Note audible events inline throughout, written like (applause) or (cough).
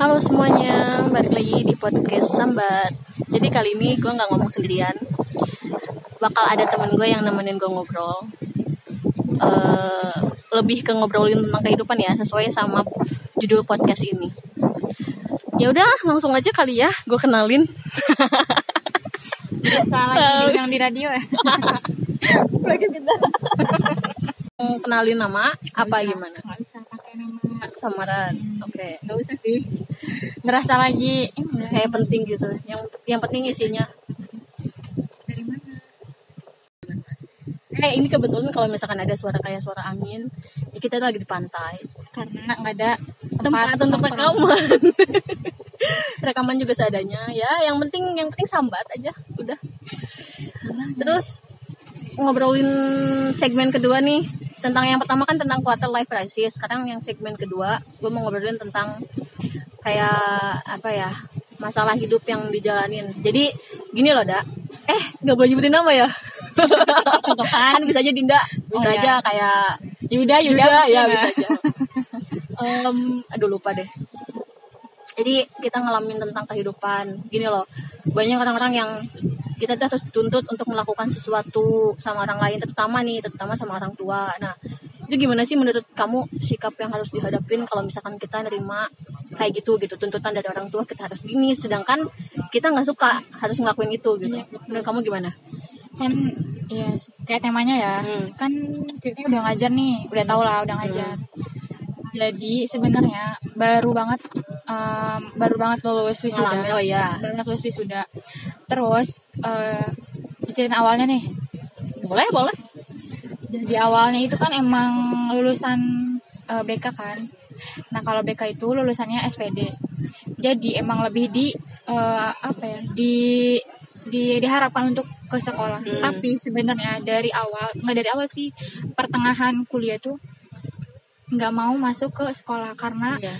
Halo semuanya, balik lagi di podcast Sambat. Jadi kali ini gue nggak ngomong sendirian, bakal ada temen gue yang nemenin gue ngobrol. Eh, lebih ke ngobrolin tentang kehidupan ya, sesuai sama judul podcast ini. Ya udah, langsung aja kali ya, gue kenalin. Lagi diundang di radio ya. Kenalin nama apa gimana? Gak usah pakai nama. Samaran. Oke. Gak usah sih. Ngerasa lagi ini Kayak penting gitu. Yang yang penting isinya. dari mana? Eh ini kebetulan kalau misalkan ada suara kayak suara angin, ya kita lagi di pantai. Karena nggak ada tempat untuk nongkrong. rekaman (laughs) rekaman juga seadanya ya yang penting yang penting sambat aja udah terus ngobrolin segmen kedua nih tentang yang pertama kan tentang quarter life crisis sekarang yang segmen kedua gue mau ngobrolin tentang kayak apa ya masalah hidup yang dijalanin jadi gini loh dak eh nggak boleh nyebutin nama ya kan bisa aja Dinda bisa Oh, aja ya. kayak Yuda, Yuda, Yuda, ya mungkin bisa aja. (laughs) Em, aduh lupa deh. Jadi kita ngalamin tentang kehidupan. Gini loh, banyak orang-orang yang kita tuh harus dituntut untuk melakukan sesuatu sama orang lain, terutama nih, terutama sama orang tua. Nah, itu gimana sih menurut kamu sikap yang harus dihadapin kalau misalkan kita nerima kayak gitu gitu tuntutan dari orang tua kita harus gini, sedangkan kita nggak suka harus ngelakuin itu gitu. Menurut kamu gimana? Kan ya kayak temanya ya. Hmm. Kan ceritanya udah ngajar nih, udah tau lah udah ngajar. Jadi sebenarnya baru banget em, baru banget lulus wisuda. Ngalamin, oh iya, Baru banget lulus wisuda. Terus eh diceritain awalnya nih. boleh boleh. Jadi awalnya itu kan emang lulusan eh, BK kan. Nah kalau BK itu lulusannya SPD. Jadi emang lebih di eh, apa ya di di diharapkan untuk ke sekolah. Hmm. Tapi sebenarnya dari awal nggak dari awal sih pertengahan kuliah tuh nggak mau masuk ke sekolah karena Iya.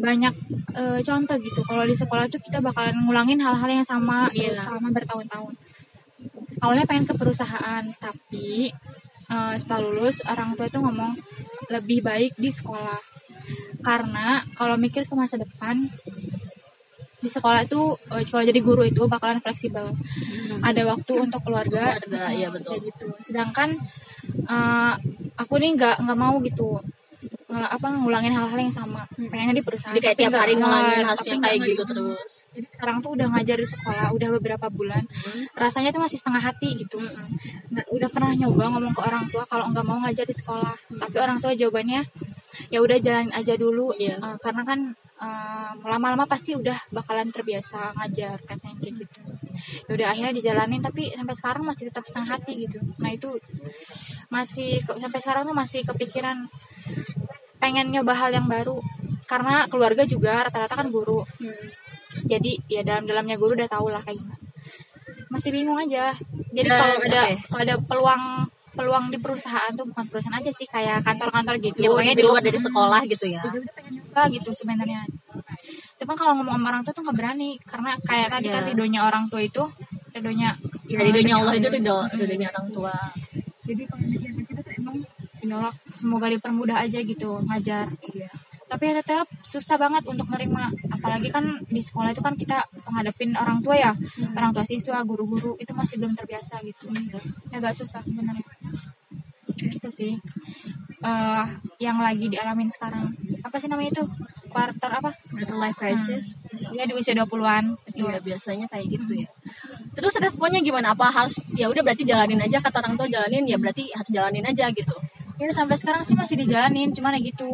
banyak eh, contoh gitu. Kalau di sekolah tuh kita bakalan ngulangin hal-hal yang sama Iya. terus selama bertahun-tahun. Awalnya pengen ke perusahaan, tapi eh, setelah lulus orang tua itu ngomong lebih baik di sekolah. Karena kalau mikir ke masa depan di sekolah itu eh, kalau jadi guru itu bakalan fleksibel. Ada waktu untuk keluarga, Keluarga, iya, betul. kayak gitu. Sedangkan eh, aku nih nggak nggak mau gitu apa ngulangin hal-hal yang sama pengennya di perusahaan Jadi kayak tiap hari ngulangin hasilnya nggak kayak gitu gitu. terus. jadi sekarang tuh udah ngajar di sekolah udah beberapa bulan rasanya tuh masih setengah hati gitu Nggak- udah pernah nyoba ngomong ke orang tua kalau nggak mau ngajar di sekolah tapi orang tua jawabannya ya udah jalan aja dulu. Iya. Eh, karena kan eh, lama-lama pasti udah bakalan terbiasa ngajar katanya kayak gitu. Ya udah akhirnya dijalanin tapi sampai sekarang masih tetap setengah hati gitu. Nah itu masih sampai sekarang tuh masih kepikiran pengen nyoba hal yang baru. Karena keluarga juga rata-rata kan guru. Jadi ya dalam dalamnya guru udah tau lah kayak gimana. Masih bingung aja. Jadi Dan, kalau ada oke. kalau ada peluang peluang di perusahaan tuh bukan perusahaan aja sih kayak kantor-kantor gitu. Ya pokoknya di Itu- luar dari sekolah gitu ya. itu tuh pengen nyoba gitu sebenarnya. Tapi kalau ngomong sama orang tua tuh nggak berani karena kayak tadi Iya. kan ridonya orang tua itu ridonya Ya ridhonya Allah itu ridho ridhonya orang tua. jadi kalau mikir ke situ tuh emang menolak semoga dipermudah aja gitu ngajar. Iya. tapi ya tetap susah banget untuk nerima. Apalagi kan di sekolah itu kan kita menghadapin orang tua ya. Orang tua siswa guru-guru itu masih belum terbiasa gitu. Agak susah sebenarnya gitu sih. Eh, yang lagi dialamin sekarang. Apa sih namanya itu? Quarter apa? Quarter life crisis. ya di usia 20-an Iya biasanya kayak gitu ya. Terus responnya gimana? Apa harus ya udah berarti jalanin aja kata orang tua jalanin ya berarti harus jalanin aja gitu. ya sampai sekarang sih masih dijalanin cuman ya gitu.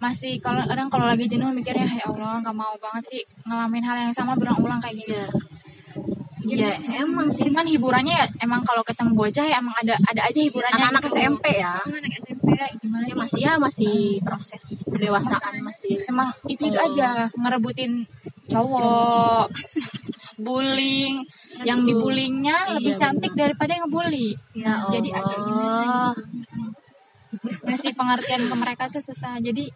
Masih kalau kadang kalau lagi jenuh mikirnya ya Allah nggak mau banget sih ngalamin hal yang sama berulang-ulang kayak gini Iya emang sih cuman hiburannya ya emang kalau ketemu bocah ya emang ada ada aja hiburannya anak-anak gitu. SMP ya. anak SMP gimana Masih sih masih ya masih proses pendewasaan masih. emang itu itu aja ngerebutin cowok (laughs) bullying yang dibullyingnya Iya, lebih cantik daripada yang ngebully Ya jadi agak gimana Allah. ngasih pengertian ke mereka tuh susah jadi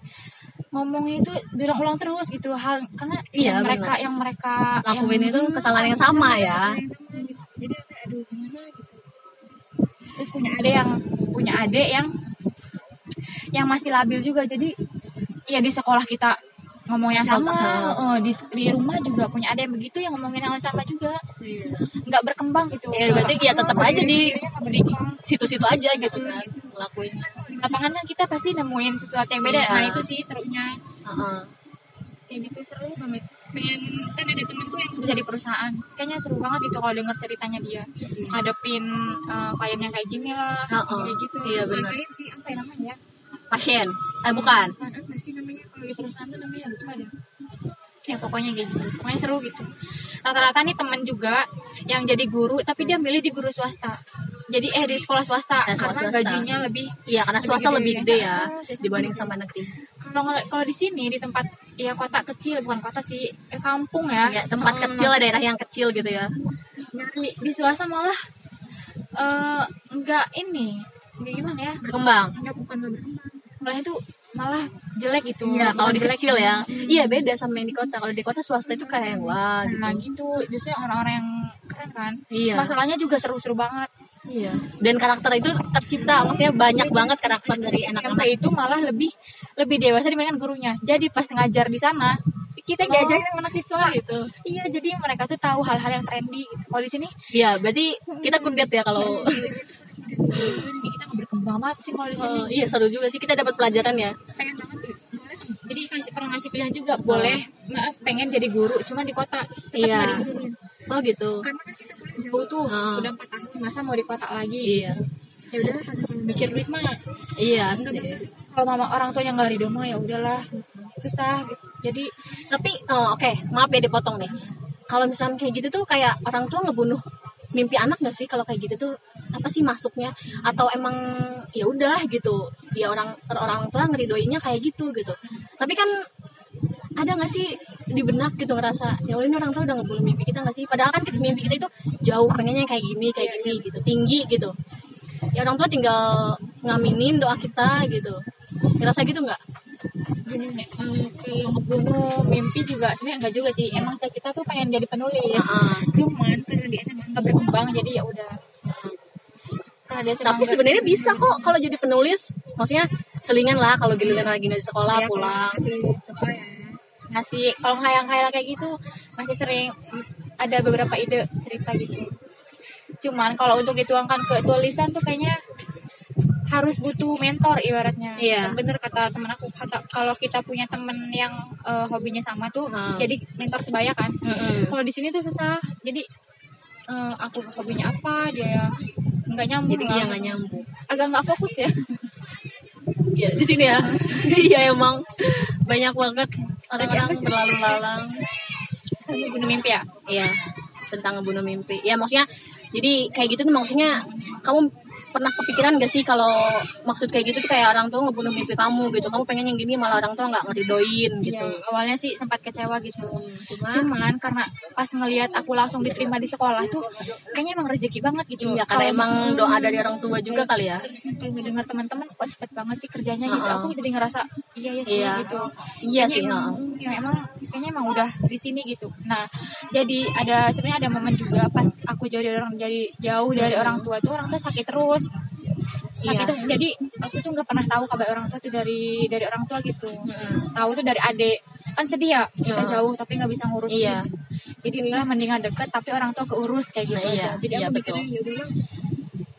ngomongnya itu diulang-ulang terus gitu hal karena Iya, yang mereka yang mereka Lakuin yang- itu kesalahan yang sama ya. yang sama gitu. jadi aduh gimana gitu. Terus punya adik yang punya adik yang yang masih labil juga. Jadi ya di sekolah kita ngomong yang Sama. sama oh, di di rumah juga punya ada yang begitu yang ngomongin yang sama juga. Nggak berkembang gitu. Ya berarti ya tetap aja di situ-situ aja gitu kan ngelakuin. Di lapangan kan kita pasti nemuin sesuatu yang beda. Iya. nah itu sih serunya. Heeh. kayak gitu seru banget pengen kan ada temen tuh yang kerja di perusahaan. Kayaknya seru banget gitu kalau denger ceritanya dia. Ngadepin uh, kliennya kayak gini lah Heeh. kayak gitu. Iya, Bukan benar. klien sih? Apa ya namanya? Pasien. Eh bukan. Bukan, apa sih namanya? Kalau di perusahaan tuh namanya lupa ada ya pokoknya kayak gitu. Pokoknya seru gitu. Rata-rata nih temen juga yang jadi guru tapi dia milih di guru swasta jadi eh di sekolah swasta Ya, sekolah karena swasta. gajinya lebih iya karena Lebih swasta gede. lebih gede ya Ah, dibanding sama negeri. Kalau kalau di sini di tempat ya kota kecil bukan kota sih eh, kampung ya. Ya tempat Hmm, kecil lah daerah yang kecil gitu ya. Nyari di swasta malah eh nggak ini nggak gimana ya? Berkembang. Nggak bukan nggak berkembang. Sekolahnya tuh malah jelek gitu. Iya, kalau di jelek, kecil ya. Iya, beda sama yang di kota. Kalau di kota swasta itu kayak yang wah gitu. nah gitu. Justru yang orang-orang yang keren kan. Iya. masalahnya juga seru-seru banget Iya. Dan karakter itu tercipta, maksudnya banyak banget karakter dari anak-anak. itu malah lebih lebih dewasa dibandingkan gurunya jadi pas ngajar di sana kita diajarin sama anak siswa gitu. iya jadi mereka tuh tahu hal-hal yang trendy gitu kalau di sini Iya, berarti kita kudet ya kalau kita nggak berkembang banget sih kalau di sini Oh, iya seru juga sih kita dapat pelajaran ya. pengen banget deh. jadi kasih pernah ngasih pilihan juga boleh maaf pengen jadi guru cuma di kota tetap Iya. diizinin Oh gitu. karena kan kita jauh tuh Ah. udah empat tahun masa mau di kota lagi Iya. ya udah mikir duit mah Iya sih. betul kalau mama orang tuanya nggak ridho mah ya udahlah susah gitu jadi Tapi oh, oke, maaf ya dipotong nih. Kalau misalnya kayak gitu tuh kayak orang tua ngebunuh mimpi anak gak sih kalau kayak gitu tuh apa sih masuknya atau emang ya udah gitu ya orang orang tua ngeridoinya kayak gitu gitu tapi kan ada nggak sih di benak gitu ngerasa ya Allah ini orang tua udah ngebunuh mimpi kita nggak sih? Padahal kan kita- mimpi kita itu jauh pengennya kayak gini kayak gini gitu tinggi gitu. Ya orang tua tinggal ngaminin doa kita gitu. Ngerasa gitu nggak? Gini nih eh, kalau ngebunuh mimpi juga sebenarnya enggak juga sih. Emang kayak kita tuh pengen jadi penulis. Ah. cuman karena di SMA nggak berkembang jadi ya udah. Karena tapi nggak- sebenarnya bisa kok kalau jadi penulis. Maksudnya selingan lah kalau giliran lagi di sekolah Ya, pulang. suka ya masih kalau khayal-khayal kayak gitu masih sering ada beberapa ide cerita gitu. Cuman kalau untuk dituangkan ke tulisan tuh kayaknya harus butuh mentor ibaratnya. Iya. bener kata temen aku kata kalau kita punya temen yang eh, hobinya sama tuh Hmm. jadi mentor sebaya kan. Mm-mm. kalau di sini tuh susah. Jadi eh, aku hobinya apa dia nggak nyambung jadi dia nggak nyambung. Agak nggak fokus ya. Ya di sini ya. (laughs) Iya emang. Banyak banget orang-orang apa sih? berlalu lalang. Kamu bunuh mimpi ya? Iya tentang ngebunuh mimpi. Ya maksudnya jadi kayak gitu tuh maksudnya kamu pernah kepikiran gak sih kalau maksud kayak gitu tuh kayak orang tua ngebunuh mimpi kamu gitu? Kamu pengen yang gini malah orang tua nggak ngeridoin gitu. Iya, awalnya sih sempat kecewa gitu. Cuma cuman karena pas ngelihat aku langsung diterima di sekolah tuh kayaknya emang rezeki banget gitu. Iya karena emang doa dari orang tua juga kali ya. Terus kalau mendengar teman-teman kok cepet banget sih kerjanya? gitu. Uh-uh. aku jadi ngerasa iya ya sih Iya. gitu. Iya Kayaknya sih emang, ya emang kayaknya emang udah di sini gitu. Nah jadi ada sebenarnya ada momen juga pas aku jauh dari orang jadi jauh dari orang tua tuh orang tua sakit terus Iya. tuh jadi aku tuh nggak pernah tahu kabar orang tua tuh dari dari orang tua gitu Mm-mm. tahu tuh dari adik kan sedih ya kita jauh tapi nggak bisa ngurusin Iya. jadi lah mendingan deket tapi orang tua keurus kayak gitu Nah, iya. aja jadi Iya, aku betul. mikirnya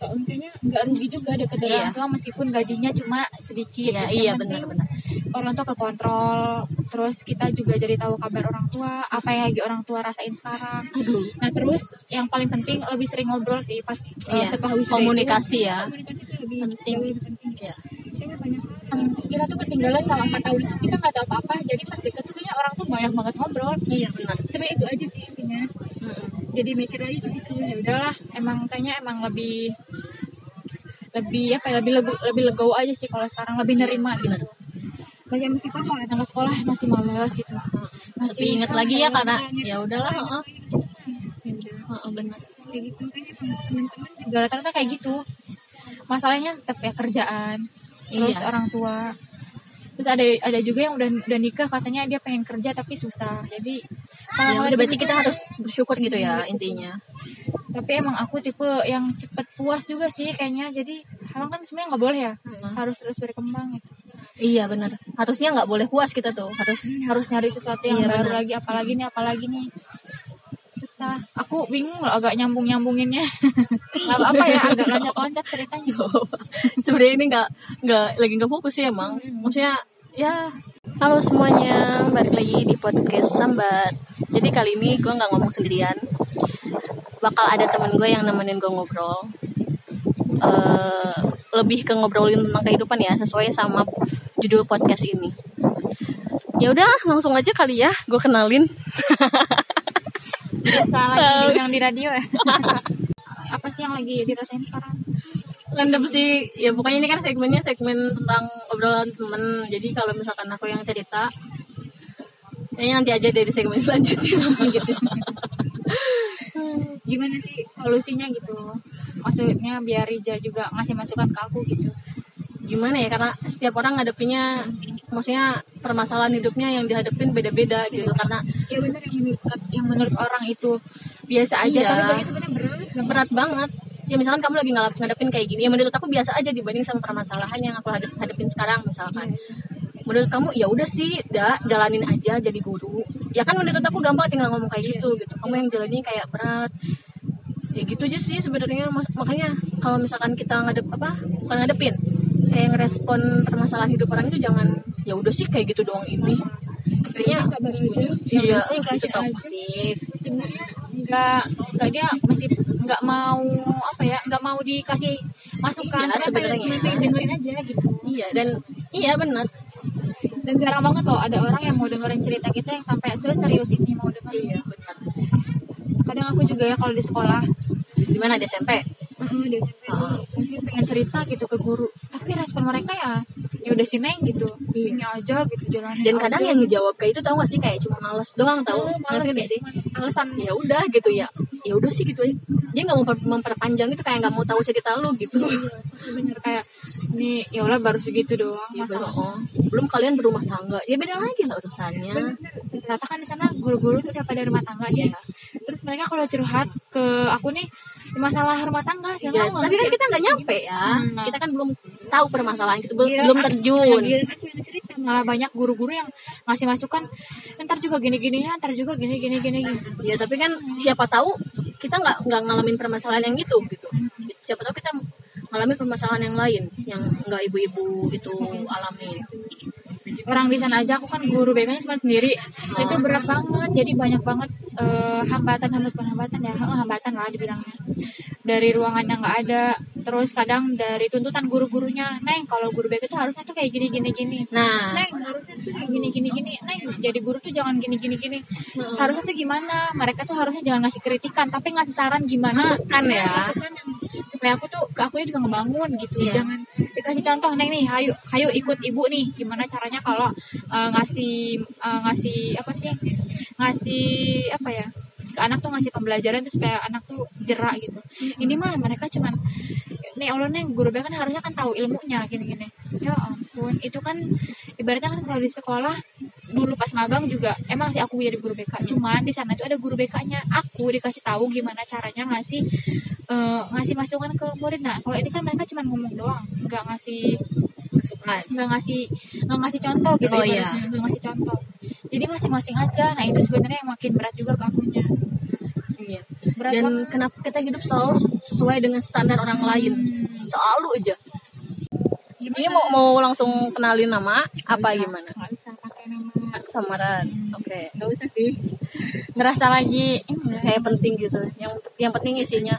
ya kayaknya nggak rugi juga deket dari Iya. orang tua meskipun gajinya cuma sedikit iya Yang iya penting benar-benar orang tua kekontrol terus kita juga jadi tahu kabar orang tua apa yang lagi orang tua rasain sekarang aduh nah terus yang paling penting lebih sering ngobrol sih pas uh, Iya. setelah wisuda Komunikasi itu, ya. komunikasi itu lebih Penting. lebih penting Iya. banyak kita tuh ketinggalan selama 4 tahun itu kita nggak tahu apa-apa jadi pas deket tuh kayaknya orang tuh banyak banget ngobrol iya benar sebenarnya itu aja sih intinya. Jadi mikir lagi ke situ ya udahlah. Emang kayaknya emang lebih lebih apa ya, lebih lebih, lebih legowo aja sih kalau sekarang lebih nerima gitu. Bagi meskipun kalau datang ke sekolah masih males gitu. Masih lebih inget lagi ya karena inget. ya udahlah Ah, heeh. ya udah Heeh, benar kayak gitu kayaknya teman-teman juga rata-rata kayak gitu. Masalahnya tetap ya kerjaan terus Iya. orang tua. Terus ada ada juga yang udah udah nikah katanya dia pengen kerja tapi susah. Jadi ya kalau udah berarti kita harus bersyukur gitu ya intinya. Tapi emang aku tipe yang cepet puas juga sih kayaknya. Jadi emang kan sebenarnya nggak boleh ya harus terus berkembang gitu. Iya benar harusnya nggak boleh puas kita tuh harus harus nyari sesuatu yang Iya, baru lagi apalagi nih apalagi nih. Susah. Aku bingung loh agak nyambung nyambunginnya (laughs) nggak apa ya agak loncat loncat ceritanya. (laughs) Sebenarnya ini nggak nggak lagi nggak fokus sih emang. Maksudnya ya halo semuanya balik lagi di podcast sambat. Jadi kali ini gue nggak ngomong sendirian. Bakal ada temen gue yang nemenin gue ngobrol. Eh, lebih ke ngobrolin tentang kehidupan ya sesuai sama judul podcast ini. Ya udah langsung aja kali ya gue kenalin. Biasa lagi yang di radio ya. (laughs) Apa sih yang lagi dirasain sekarang? Random sih. Ya pokoknya ini kan segmennya segmen tentang obrolan temen. Jadi kalau misalkan aku yang cerita kayaknya nanti aja dari segmen (laughs) selanjutnya. Gitu. (laughs) Gimana sih solusinya gitu? Maksudnya biar Rija juga ngasih masukan ke aku gitu. Gimana ya? Karena setiap orang ngadepinnya maksudnya permasalahan hidupnya yang dihadapin beda-beda gitu. Karena ya benar yang menurut yang menurut orang itu biasa aja. Iya. tapi bagi sebenarnya berat. Berat banget ya misalkan kamu lagi ngalap ngadepin kayak gini ya menurut aku biasa aja dibanding sama permasalahan yang aku hadap- hadapin sekarang misalkan. Menurut kamu ya udah sih dah jalanin aja jadi guru. Ya kan menurut aku gampang tinggal ngomong kayak gitu gitu. Kamu yang jalanin kayak berat. Ya gitu aja sih sebenarnya makanya kalau misalkan kita ngadep apa bukan ngadepin kayak ngerespon permasalahan hidup orang itu jangan ya udah sih kayak gitu doang ini. Kayaknya sabar aja. Iya sih itu toksik sebenarnya nggak nggak dia masih nggak mau apa ya nggak mau dikasih masukan Iya, cuma pengen- sebenarnya. cuma pengen dengerin aja gitu. Iya dan iya benar. Dan jarang banget loh ada orang yang mau dengerin cerita kita yang sampai seserius ini mau dengerin. Iya benar. Kadang aku juga ya kalau di sekolah. Gimana di SMP Heeh, di SMP dulu, mesti pengen cerita gitu ke guru. Tapi respon mereka ya ya udah sih neng gitu. Ini aja gitu jalan dan kadang yang ngejawab kayak itu tau gak sih? Kayak cuma males doang tau males Ngerti gak kayak sih? alasan ya udah gitu ya. Ya udah sih gitu aja dia nggak mau memper- memperpanjang itu kayak nggak mau tahu cerita lu gitu. Bener kayak ini ya Allah baru segitu doang Ya, masa belum, oh. belum kalian berumah tangga? Ya beda lagi lah urusannya. Ternyata kan di sana guru-guru tuh udah pada rumah tangga nih Iya. terus mereka kalau curhat ke aku nih masalah rumah tangga sih Ya, tapi kan kita nggak nyampe ya. Hmm. kita kan belum tahu permasalahan itu belum, Giliran belum terjun yang cerita. Malah banyak guru-guru yang ngasih masukan ntar juga gini-gini ya ntar juga gini-gini gini gini ya tapi kan siapa tahu kita nggak nggak ngalamin permasalahan yang itu gitu. Siapa tahu kita ngalamin permasalahan yang lain yang nggak ibu-ibu itu alami orang di sana aja aku kan guru BK-nya cuma sendiri. Itu berat banget jadi banyak banget eh, hambatan hambatan hambatan ya. Hambatan lah dibilangnya. Dari ruangan yang nggak ada terus kadang dari tuntutan guru-gurunya neng kalau guru BK itu harusnya tuh kayak gini gini gini. Nah. Neng harusnya tuh kayak gini gini gini. Neng jadi guru tuh jangan gini gini gini. Harusnya tuh gimana? Mereka tuh harusnya jangan ngasih kritikan tapi ngasih saran gimana? Masukan ya. masukan yang supaya aku tuh ke aku juga ngebangun gitu. Iya. jangan dikasih contoh neng nih hayu hayu ikut ibu nih gimana caranya kalau eh, ngasih eh, ngasih apa sih ngasih apa ya ke anak tuh ngasih pembelajaran tuh supaya anak tuh jerak gitu. Ini mah mereka cuman nih Allah nih guru BK kan harusnya kan tahu ilmunya gini-gini. Ya ampun itu kan ibaratnya kan kalau di sekolah dulu pas magang juga emang sih aku jadi guru BK cuman di sana tuh ada guru BK-nya aku dikasih tahu gimana caranya ngasih eh, ngasih masukan ke murid. Nah kalau ini kan mereka cuma ngomong doang nggak ngasih masukan. nggak ngasih nggak ngasih contoh gitu Oh, iya. nggak ngasih contoh. Jadi masing-masing aja. Nah itu sebenarnya yang makin berat juga ke akunya berat dan banget. kenapa kita hidup selalu sesuai dengan standar orang lain? Selalu aja. Ini mau mau langsung kenalin nama apa gimana? Nggak bisa pakai nama. Samaran. Oke. Nggak usah sih. Ngerasa lagi ini kayak penting gitu. Yang yang penting isinya.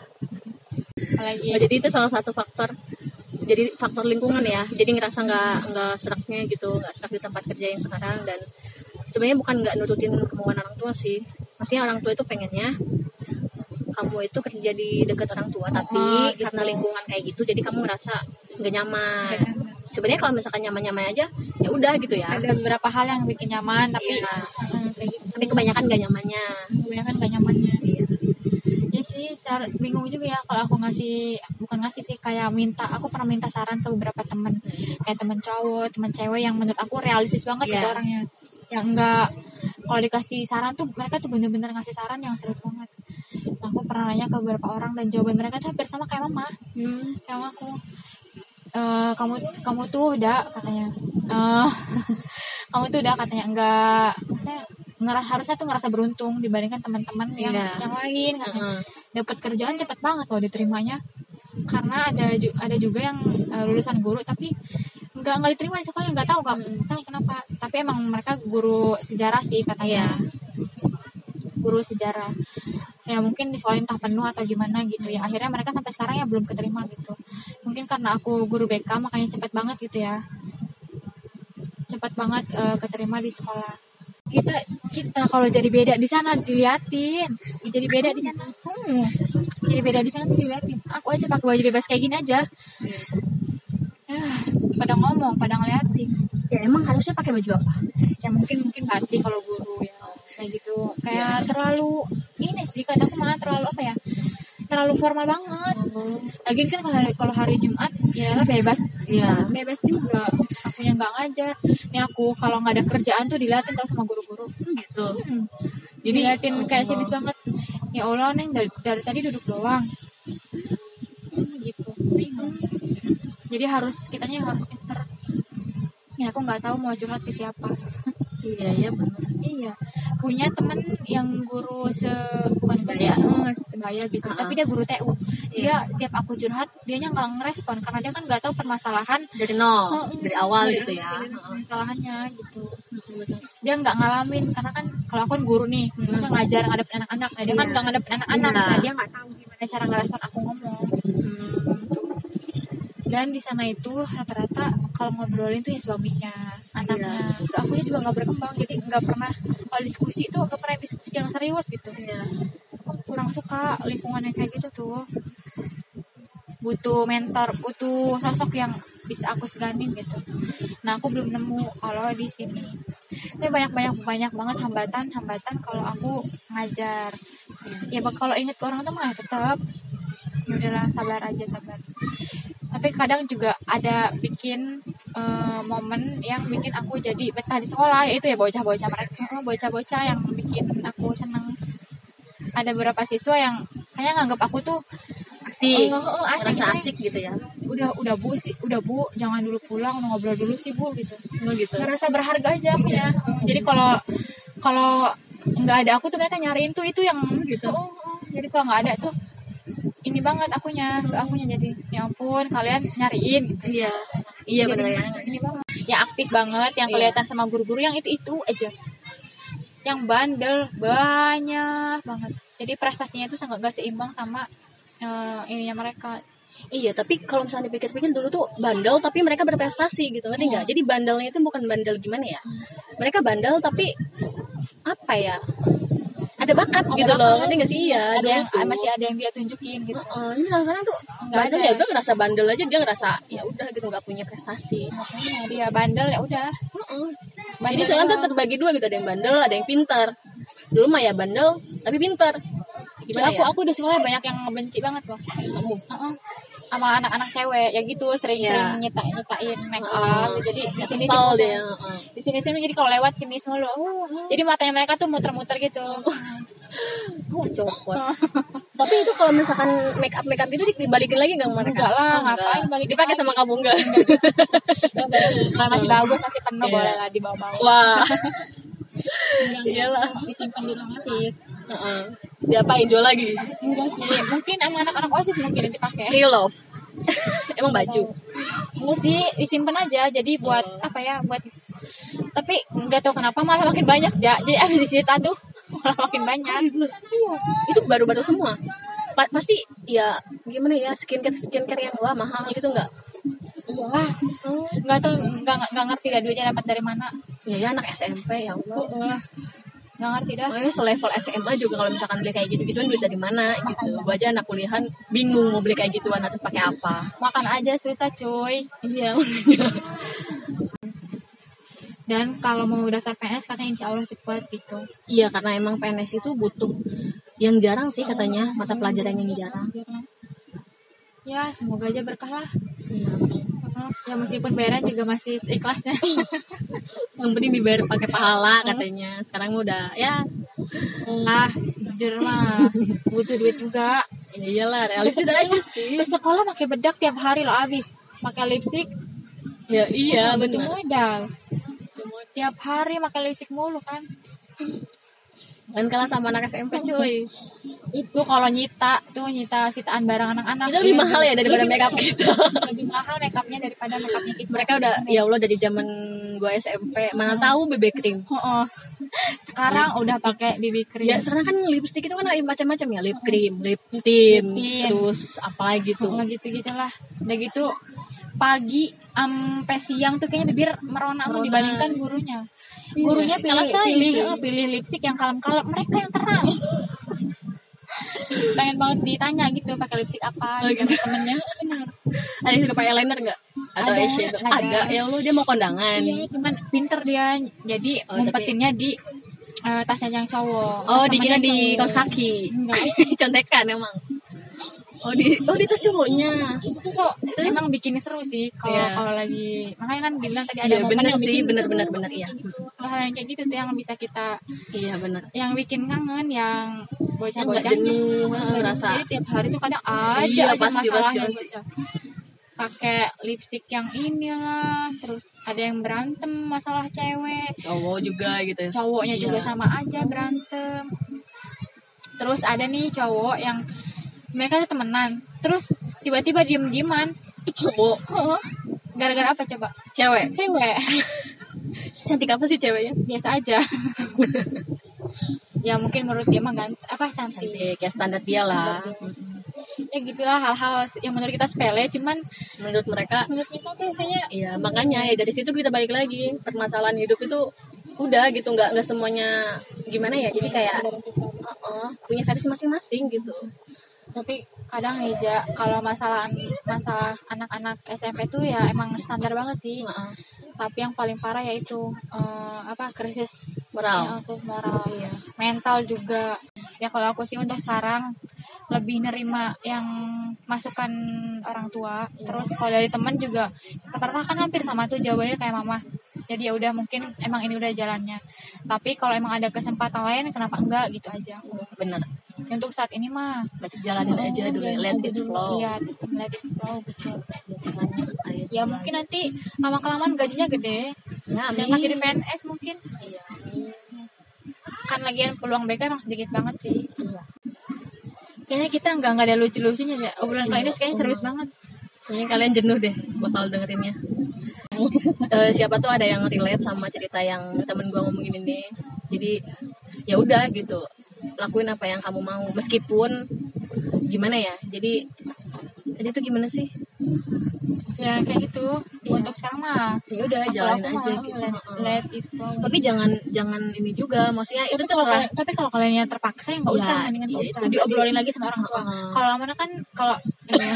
Lagi Nah, jadi itu salah satu faktor. Jadi faktor lingkungan ya. Jadi ngerasa nggak nggak seraknya gitu nggak serak di tempat kerja yang sekarang. Dan sebenarnya bukan nggak nurutin kemauan orang tua sih. Maksudnya orang tua itu pengennya kamu itu kerja di dekat orang tua tapi Oh, gitu. karena lingkungan kayak gitu jadi kamu ngerasa nggak nyaman. Sebenarnya kalau misalkan nyaman-nyaman aja ya udah gitu ya. Ada beberapa hal yang bikin nyaman tapi Iya. Kayak gitu. Tapi kebanyakan gak nyamannya. Kebanyakan gak nyamannya. Iya. ya sih sar- bingung juga ya kalau aku ngasih bukan ngasih sih kayak minta aku pernah minta saran ke beberapa temen. Kayak temen cowok temen cewek yang menurut aku realistis banget Iya. gitu orangnya. Yang enggak kalau dikasih saran tuh mereka tuh bener-bener ngasih saran yang serius banget pernah nanya ke beberapa orang dan jawaban mereka tuh hampir sama kayak mama. Hmm. kayak aku "Eh, kamu kamu tuh udah katanya. Eh (laughs) kamu tuh udah katanya. Enggak. Maksudnya ngerasa harusnya tuh ngerasa beruntung dibandingkan teman-teman yang Iya. yang lain katanya. Heeh. dapat kerjaan cepet banget loh diterimanya. Karena ada ju- ada juga yang eh, lulusan guru tapi nggak nggak diterima di sekolah nggak tahu nggak tahu kenapa. Tapi emang mereka guru sejarah sih katanya. Iya. guru sejarah ya mungkin disekolahin entah penuh atau gimana gitu ya. Akhirnya mereka sampai sekarang ya belum keterima gitu. Mungkin karena aku guru BK makanya cepet banget gitu ya. Cepat banget eh, keterima di sekolah. Kita kita kalau jadi beda di sana diliatin. Jadi beda di sana. Hmm. jadi beda di sana tuh diliatin. Aku aja pakai baju bebas kayak gini aja. Ah, pada ngomong pada ngeliatin. Ya emang harusnya pakai baju apa? Ya mungkin mungkin batik kalau guru ya kayak gitu. Kayak terlalu ini sih kata aku mah terlalu apa ya terlalu formal banget. Lagi kan kalau hari, kalau hari Jumat ya bebas. Iya. bebas juga. Akunya nggak ngajar. Nih aku kalau nggak ada kerjaan tuh diliatin tau sama guru-guru. Gitu. Hmm. Jadi- diliatin kayak sinis banget. Ya Allah neng dari, dari tadi duduk doang. Hmm, gitu. Bingung. Jadi harus kitanya harus pinter. Ya aku nggak tahu mau curhat ke siapa. Iya iya benar. Iya punya temen yang guru se bukan Sebaya. sebaya eh, sebaya gitu Uh-uh. tapi dia guru TU dia setiap aku curhat dianya nggak ngerespon karena dia kan nggak tahu permasalahan dari nol Oh, dari awal dari- gitu ya dari permasalahannya gitu dia nggak ngalamin karena kan kalau aku kan guru nih Hmm. maksudnya ngajar ngadepin anak-anak nah dia kan Iya. nggak ngadepin anak-anak Iya. nah dia nggak tahu gimana cara ngerespon aku ngomong Hmm. dan di sana itu rata-rata kalau ngobrolin tuh ya suaminya anaknya Iya. aku juga nggak berkembang jadi nggak pernah kalau diskusi itu nggak pernah diskusi yang serius gitu. Aku kurang suka lingkungan yang kayak gitu tuh. Butuh mentor butuh sosok yang bisa aku seganin gitu. Nah aku belum nemu kalau di sini. Ini banyak banyak banyak banget hambatan hambatan kalau aku ngajar. Ya bak- kalau inget ke orang tuh mah tetap. Ya udahlah sabar aja sabar. Tapi kadang juga ada bikin eh, momen yang bikin aku jadi betah di sekolah yaitu ya bocah-bocah mereka eh, bocah-bocah yang bikin aku seneng. Ada beberapa siswa yang kayaknya nganggap aku tuh asik. Oh, oh, asik, Rasa gitu. asik gitu ya? Udah udah bu sih udah bu jangan dulu pulang ngobrol dulu sih bu gitu. Oh gitu. Ngerasa berharga aja aku ya. Jadi kalau kalau nggak ada aku tuh mereka nyariin tuh itu yang gitu. Oh, oh. jadi kalau nggak ada tuh ini banget akunya ke akunya jadi ya ampun kalian nyariin. Gitu iya iya benar ya ngerasa ini banget ya aktif banget yang Iya. kelihatan sama guru-guru yang itu itu aja yang bandel banyak banget jadi prestasinya itu sangat gak seimbang sama eh, ininya mereka Iya, tapi kalau misalnya dipikir-pikir dulu tuh bandel tapi mereka berprestasi gitu, ngerti nggak? Jadi bandelnya itu bukan bandel gimana ya? Mereka bandel tapi apa ya? Ada bakat Ada gitu loh, ngerti nggak sih? Iya, ada yang tuh. masih ada yang dia tunjukin gitu Oh, ini rasanya tuh Nggak bandel ada. ya, gue ngerasa bandel aja dia ngerasa ya udah gitu nggak punya prestasi. makanya dia bandel ya udah Heeh. Bandel Jadi sekarang tuh terbagi dua gitu, ada yang bandel, ada yang pintar. Dulu mah ya bandel tapi pintar. Gimana aku ya? aku di sekolah banyak yang benci banget loh Kamu. Heeh. Sama anak-anak cewek ya gitu sering-sering Iya. nyita nyitain make up jadi di sini sih di sini sini jadi kalau lewat sini semua loh jadi matanya mereka tuh muter-muter gitu Awas (laughs) copot. (laughs) Tapi itu kalau misalkan make up make up gitu dibalikin lagi nggak mereka? Enggak lah, Oh, ngapain enggak. balikin Dipakai sama kamu enggak? Nah, masih (laughs) bagus masih penuh Iya. boleh lah dibawa-bawa Wah. Enggak, Iyalah. enggak. disimpan di osis Heeh. Diapain jual lagi? enggak sih mungkin sama anak-anak osis mungkin yang dipakai Real love. (laughs) Emang baju. enggak sih disimpan aja jadi buat apa ya buat tapi nggak tahu kenapa malah makin banyak ya jadi (laughs) abis disita tuh malah makin banyak Itu baru-baru semua. Pa- pasti ya gimana ya skincare skincare yang wah mahal gitu iyalah nggak tahu nggak nggak- nggak ngerti dah duitnya dapat dari mana Ya ya anak SMP ya Allah. Nggak ngerti dah Makanya selevel SMA juga kalau misalkan beli kayak gitu-gituan duit dari mana gitu. Gue aja anak kuliahan bingung mau beli kayak gituan atau pakai apa. makan aja susah cuy Iya. dan kalau mau daftar PNS katanya insya Allah cepat gitu Iya karena emang PNS itu butuh yang jarang sih katanya mata pelajaran yang jarang. ya semoga aja berkah lah Iya. Ya meskipun bayaran juga masih ikhlasnya. (laughs) Yang penting dibayar pakai pahala katanya. Sekarang udah ya lah jujur mah butuh duit juga. Ya iyalah realistis aja sih. ke sekolah pakai bedak tiap hari lo abis. Pakai lipstick ya iya butuh benar. modal. Tiap hari makan lipstick mulu kan dan kalah sama anak SMP cuy. Itu kalau nyita tuh nyita sitaan barang anak-anak. Itu lebih Iya, mahal ya daripada lebih- makeup. kita lebih mahal makeupnya daripada makeupnya kita. Mereka udah ya Allah dari zaman gua SMP mana tahu BB cream. Oh, sekarang udah pakai BB cream. Ya sekarang kan lipstick itu kan macam-macam ya. Lip cream lip tint tint. terus apa lagi tuh Oh, gitu gitulah udah gitu pagi sampai siang tuh kayaknya bibir merona Merona. dibandingkan gurunya Iya, gurunya pilih saing, pilih cuy. oh, pilih lipstick yang kalem-kalem. Mereka yang terang. Pengen banget ditanya gitu pakai lipstick apa Oh, gitu temennya. Ada yang suka pakai eyeliner nggak? Atau Ada, eyeshadow? ada. ada. Ya Allah dia mau kondangan. Iya cuman pinter dia. Jadi Oh, ngumpetinnya di eh, tasnya yang cowok. Oh dikira di kaos kaki. (laughs) Contekan emang oh di oh di tas cowoknya itu tuh kok emang bikin seru sih kalau Iya. kalau lagi makanya kan dibilang tadi ada Iya, momen bener yang sih, bikin bener, seru. bener, bener, iya. Hal-hal yang kayak gitu tuh yang bisa kita iya benar yang bikin kangen yang nggak bocah-bocah jenuh ngerasa Jadi tiap hari tuh kadang ada Iya, aja pasti, masalahnya pasti, pasti. bocah. pakai lipstick yang inilah terus ada yang berantem masalah cewek cowok juga gitu ya cowoknya Iya. juga sama aja berantem terus ada nih cowok yang mereka tuh temenan. Terus tiba-tiba diem-dieman. Cowok. Oh, gara-gara apa coba? Cewek. Cewek. (laughs) Cantik apa sih ceweknya? Biasa aja. (laughs) Ya mungkin menurut dia mah gant- apa cantik. Cantik ya standar dia lah. Ya gitulah hal-hal yang menurut kita sepele cuman menurut mereka menurut kita tuh kayaknya Iya makanya ya dari situ kita balik lagi. Permasalahan hidup itu udah gitu nggak nggak semuanya gimana ya? Jadi kayak uh-uh, punya versi masing-masing gitu tapi kadang nih Ja, kalau masalah masalah anak-anak SMP tuh ya emang standar banget sih. Uh tapi yang paling parah yaitu eh, apa krisis moral. Ya, krisis moral. Iya. mental juga. Ya kalau aku sih untuk sekarang lebih nerima yang masukan orang tua. Terus kalau dari teman juga rata-rata kan hampir sama tuh jawabannya kayak mama. Jadi ya udah mungkin emang ini udah jalannya. Tapi kalau emang ada kesempatan lain kenapa enggak gitu aja. Bener untuk saat ini mah berarti jalanin aja dulu ya, let it flow. Iya, let it flow betul. Ya mungkin nanti lama kelamaan gajinya gede. Ya jangan amin. jadi PNS mungkin. Iya kan lagian peluang BK emang sedikit banget sih. Iya. kayaknya kita nggak nggak ada lucu-lucunya ya. Obrolan kali ini kayaknya serius banget. Kayaknya kalian jenuh deh bakal dengerinnya. (laughs) Eh, siapa tuh ada yang relate sama cerita yang temen gua ngomongin ini. Jadi ya udah gitu lakuin apa yang kamu mau meskipun gimana ya jadi tadi tuh gimana sih? Ya kayak gitu. Iya. untuk sekarang mah ya udah kalau jalanin aku aja gitu. let, let it tapi jangan jangan ini juga maksudnya itu tapi kalau terserah kalian, tapi kalau kalian yang terpaksa ya nggak Iya, usah mendingan nggak iya, usah. itu diobrolin lagi sama orang tua. Kalau mana kan kalau iya.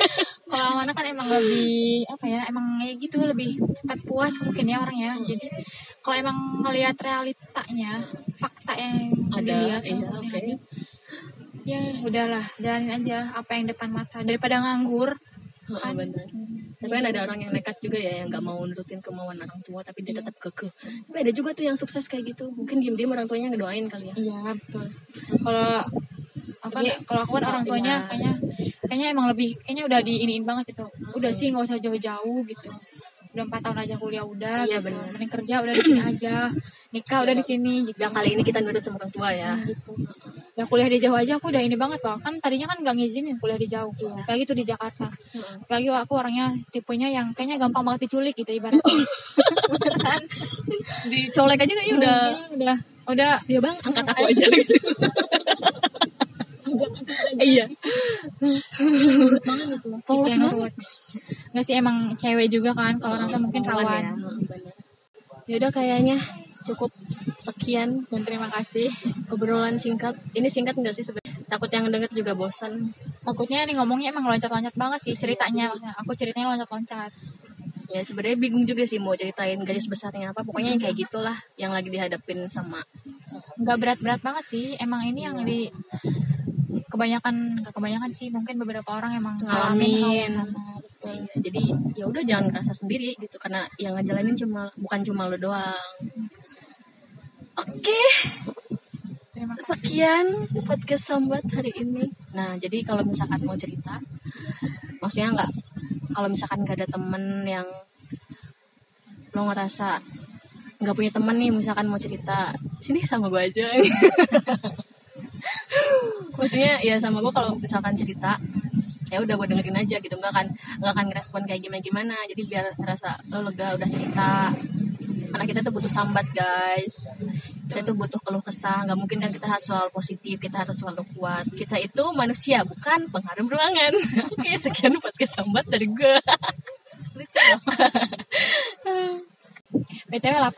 (laughs) kalau mana kan emang lebih apa ya emang kayak gitu lebih cepat puas mungkin ya orangnya. Jadi kalau emang ngelihat realitanya fakta yang Ada, dilihat iya, yang oke. ada, ya udahlah jalanin aja apa yang depan mata daripada nganggur Heeh, kan. bener. Tapi kan ada orang yang nekat juga ya yang nggak mau nurutin kemauan orang tua tapi dia tetap kekeh. Tapi ada juga tuh yang sukses kayak gitu. Mungkin diem-diem orang tuanya ngedoain kali ya. Iya betul. Kalau apa kalau aku kan orang tuanya iya. kayaknya kayaknya emang lebih kayaknya udah diiniin banget gitu. Udah sih nggak usah jauh-jauh gitu. Udah empat tahun aja kuliah udah. Iya, gitu. benar. Mending kerja udah di sini aja. Nikah udah di sini gitu. Udah kali ini kita nurut sama orang tua ya. gitu. Udah kuliah di jauh aja aku udah ini banget loh. Kan tadinya kan gak ngizinin kuliah di jauh. Iya. Lagi tuh di Jakarta. Heeh. Lagi aku orangnya tipenya yang kayaknya gampang banget diculik gitu ibaratnya. Beneran. (laughs) Dicolek aja kayaknya udah udah udah ya bang angkat aku aja gitu. iya. nurut banget gitu Polos yang banget. sih emang cewek juga kan kalau rasa mungkin Rawan Ya, Heeh, bener. Ya udah kayaknya cukup sekian dan terima kasih obrolan singkat. Ini singkat nggak sih sebenarnya? Takut yang denger juga bosan. takutnya nih ngomongnya emang loncat-loncat banget sih ceritanya aku ceritanya loncat-loncat Ya sebenarnya bingung juga sih mau ceritain garis besarnya apa. Pokoknya yang kayak gitulah yang lagi dihadapin sama nggak berat-berat banget sih emang ini yang di kebanyakan nggak kebanyakan sih mungkin beberapa orang emang ngalamin betul Iya, jadi ya udah jangan kerasa sendiri gitu karena yang ngejalanin cuma bukan cuma lo doang. Oke, kasih sekian podcast sambat hari ini. Nah, jadi kalau misalkan mau cerita, maksudnya nggak kalau misalkan nggak ada temen yang lo ngerasa nggak punya teman nih misalkan mau cerita sini sama gue aja. (laughs) Maksudnya ya sama gue kalau misalkan cerita ya udah gue dengerin aja gitu. Nggak akan nggak akan ngerespon kayak gimana gimana jadi biar ngerasa lo lega udah cerita. Karena kita tuh butuh sambat guys kita tuh butuh keluh kesah. Nggak mungkin kan kita harus selalu positif kita harus selalu kuat. Kita itu manusia bukan pengharum ruangan. (laughs) Oke sekian podcast sambat dari gue btw lapar